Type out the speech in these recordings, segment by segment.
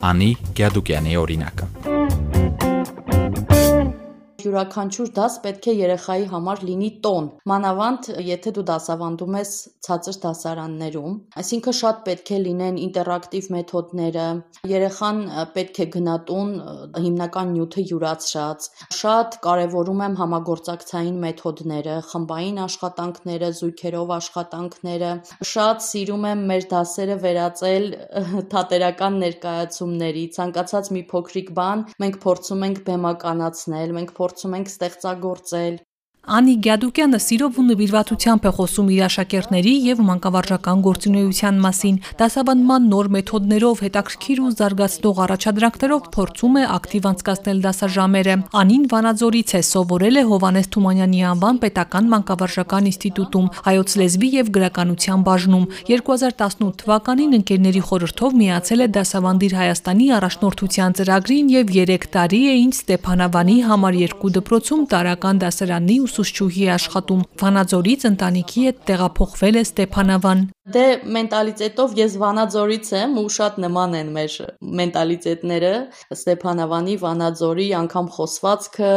Անի Գյադուկյանի օրինակը յուրաքանչյուր դաս պետք է երեխայի համար լինի տոն։ Մանավանդ, եթե դու դասավանդում ես ցածր դասարաններում, այսինքն շատ պետք է լինեն ինտերակտիվ մեթոդները, երեխան պետք է գնա տուն հիմնական նյութը յուրացրած։ Շատ կարևորում եմ համագործակցային մեթոդները, խմբային աշխատանքները, զույգերով աշխատանքները։ Շատ սիրում եմ մեր դասերը վերածել թատերական ներկայացումների։ Ցանկացած մի փոքրիկ բան մենք փորձում ենք բեմականացնել, մենք փորձում փորձում ենք ստեղծագործել Անի Գյադուկյանը սիրով ու նվիրվածությամբ է խոսում իր աշակերտների եւ մանկավարժական գործունեության մասին։ Դասավանդման նոր մեթոդներով հետաքրքիր ու զարգացնող առաջադրանքներով փորձում է ակտիվ անցկացնել դասաժամերը։ Անին Վանաձորից է սովորել է Հովանես Թումանյանի անվան պետական մանկավարժական ինստիտուտում հայոց լեզվի եւ գրականության բաժնում։ 2018 թվականին ընկերների խորհրդով միացել է դասավանդիր Հայաստանի առաջնորդության ծրագրին եւ 3 տարի է ինչ Ստեփանավանի համար 2 դպրոցում տարական դասարանի ուսուցչուհի աշխատում։ Վանաձորից ընտանիքի հետ տեղափոխվել է Ստեփանավան։ Դե մենտալիտետով ես Վանաձորից եմ ու շատ նման են մեր մենտալիտետները Ստեփանավանի, Վանաձորի, անգամ խոսվածքը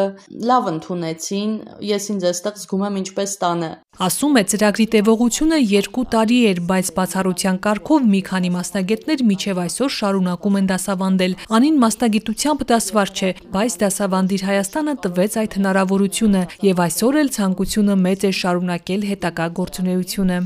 լավ ընդունեցին։ Ես ինձ այստեղ զգում եմ ինչպես տանը։ Ասում է ծրագրի տևողությունը 2 տարի էր, բայց բացառության կարգով մի քանի մասնագետներ միջև այսօր շարունակում են դասավանդել։ Անին մասնագիտությամբ դասվար չէ, բայց դասավանդիր Հայաստանը տվեց այդ հնարավորությունը եւ այսօր էլ ցանկությունը մեծ է շարունակել հետագա գործունեությունը։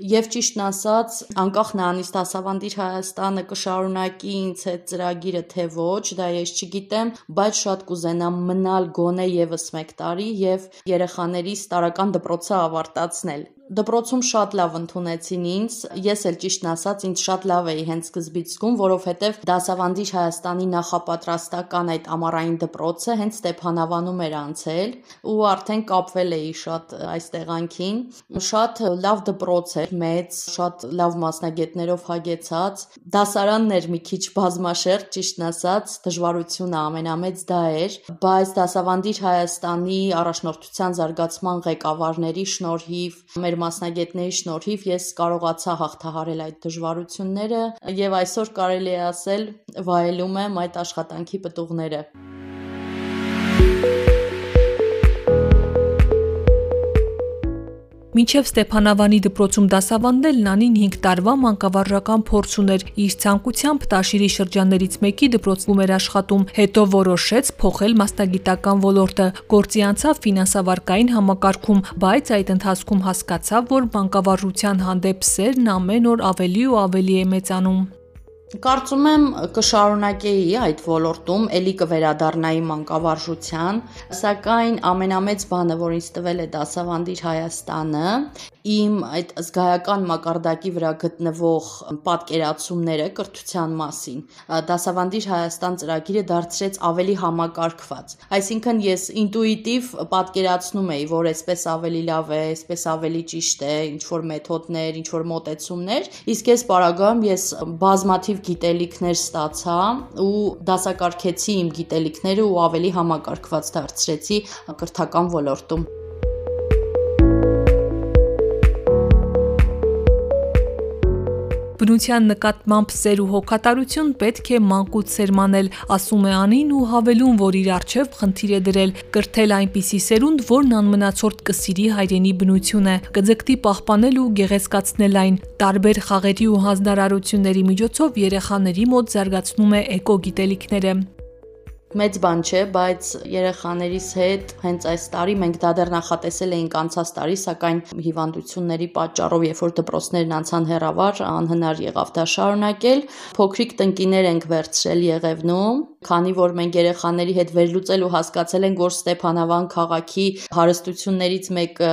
Եվ ճիշտն ասած, անկախ նրանից դասավանդիր Հայաստանը կշարունակի ինձ հետ ծրագիրը թե ոչ, դա ես չգիտեմ, բայց շատ կուզենամ մնալ գոնե եւս 1 տարի եւ երեխաներիս տարական դպրոցը ավարտացնել դպրոցում շատ լավ ընդունեցին ինձ։ Ես էլ ճիշտն ասած ինձ շատ լավ էի հենց սկզբից զգում, որովհետև դասավանդիչ Հայաստանի նախապատրաստական այդ ամառային դպրոցը հենց Ստեփանավանում էր անցել ու արդեն կապվել էի շատ այս տեղանքին։ Շատ լավ դպրոց էր, մեծ, շատ լավ մասնագետներով հագեցած։ Դասարանն էր մի քիչ բազմաշերտ, ճիշտն ասած, դժվարությունը ամենամեծ դա էր, բայց դասավանդիչ Հայաստանի առաջնորդության զարգացման ղեկավարների շնորհիվ մեր մասնագետների շնորհիվ ես կարողացա հաղթահարել այդ դժվարությունները եւ այսօր կարելի է ասել վայելում եմ այդ աշխատանքի պտուղները։ Մինչև Ստեփանավանի դպրոցում դասավանդել Նանին 5 տարվա մանկավարժական փորձ ուներ։ Իր ցանկությամբ Տաշիրի շրջաններից մեկի դպրոցում էր աշխատում, հետո որոշեց փոխել մասնագիտական ոլորտը։ Գործի անցավ ֆինանսավարկային համակարգում, բայց այդ ընթացքում հասկացավ, որ մանկավարժության հանդեպ սերն ամեն օր ավելի ու ավելի է մեծանում։ Կարծում եմ կշարունակեի այդ ոլորտում, ելի կվերադառնայի մանկավարժության, սակայն ամենամեծ բանը, որ ինձ տվել է դասավանդիր Հայաստանը, իմ այդ զգայական մակարդակի վրա գտնվող պատկերացումները կրթության մասին։ Դասավանդիր Հայաստան ծրագիրը դարձրեց ավելի համակարգված։ Այսինքն ես ինտուիտիվ պատկերացնում էի, որ այսպես ավելի լավ է, այսպես ավելի ճիշտ է, ինչ որ մեթոդներ, ինչ որ մոտեցումներ, իսկ այս պարագայում ես բազմաթիվ գիտելիքներ ստացա ու դասակարգեցի իմ գիտելիքները ու ավելի համակարգված դարձրեցի կրթական ոլորտում։ Բնության նկատմամբ սեր ու հոգատարություն պետք է մանկուց սերմանել, ասում է Անին ու հավելում, որ իր արչև խնդիր է դրել կրթել այնպիսի սերունդ, որն անմնացորդ կսիրի հայրենի բնությունը, կձգտի պահպանել ու գեղեցկացնել այն։ Տարբեր խաղերի ու հանձնարարությունների միջոցով երեխաների մոտ զարգացնում է էկոգիտելիքները մեծ բան չէ, բայց երեխաներիս հետ հենց այս տարի մենք դա դեռ նախատեսել էինք անցած տարի, սակայն հիվանդությունների պատճառով, երբ որ դպրոցներն անցան հեռավար, անհնար եղավ դա շարունակել։ Փոքրիկ տնկիներ ենք վերցրել Եղևնում, քանի որ մենք երեխաների հետ վերլուծել ու հասկացել ենք, որ Ստեփանավան քաղաքի հարստություններից մեկը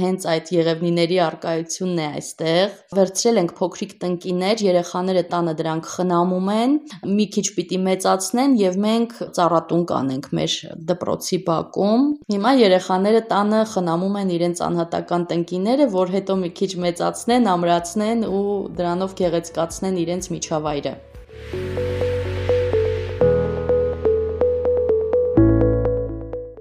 հենց այդ Եղևնիների արկայությունն է այստեղ։ Վերցրել ենք փոքրիկ տնկիներ, երեխաները տանը դրանք խնամում են, մի քիչ պիտի մեծացնեն եւ մենք ծառատուն կանենք մեր դպրոցի բակում։ Հիմա երեխաները տանը խնամում են իրենց անհատական տնկիները, որ հետո մի քիչ մեծացնեն, ամրացնեն ու դրանով գեղեցկացնեն իրենց միջավայրը։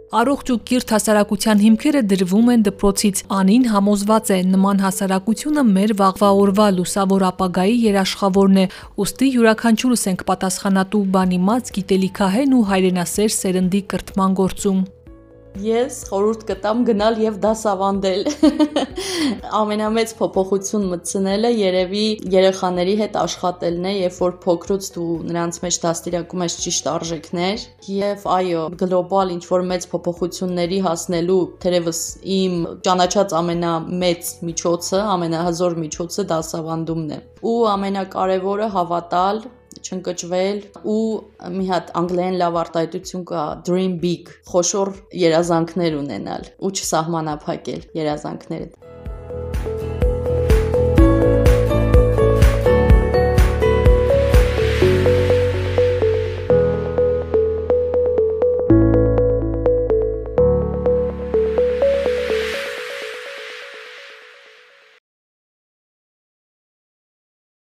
Առողջ ու կիրթ հասարակության հիմքերը դրվում են դպրոցից։ Անին համոզված է, նման հասարակությունը մեր վաղվա օրվա լուսավոր ապագայի երաշխավորն է, ուստի յուրաքանչյուրս ենք պատասխանատու բանիմաց գիտելիքահեն ու հայրենասեր սերնդի կրթման գործում։ Ես խորհուրդ կտամ գնալ եւ դասավանդել։ Ամենամեծ փոփոխություն մտցնելը երևի երեխաների հետ աշխատելն է, երբ որ փոքրուց դու նրանց մեջ դաստիարակում ես ճիշտ արժեքներ եւ այո, գլոբալ ինչ որ մեծ փոփոխությունների հասնելու թերևս իմ ճանաչած ամենամեծ միջոցը, ամենահզոր միջոցը դասավանդումն է։ Ու ամենակարևորը հավատալ չընկճվել ու մի հատ անգլերեն լավ արտահայտություն կա dream big խոշոր երազանքներ ունենալ ու չսահմանափակել երազանքները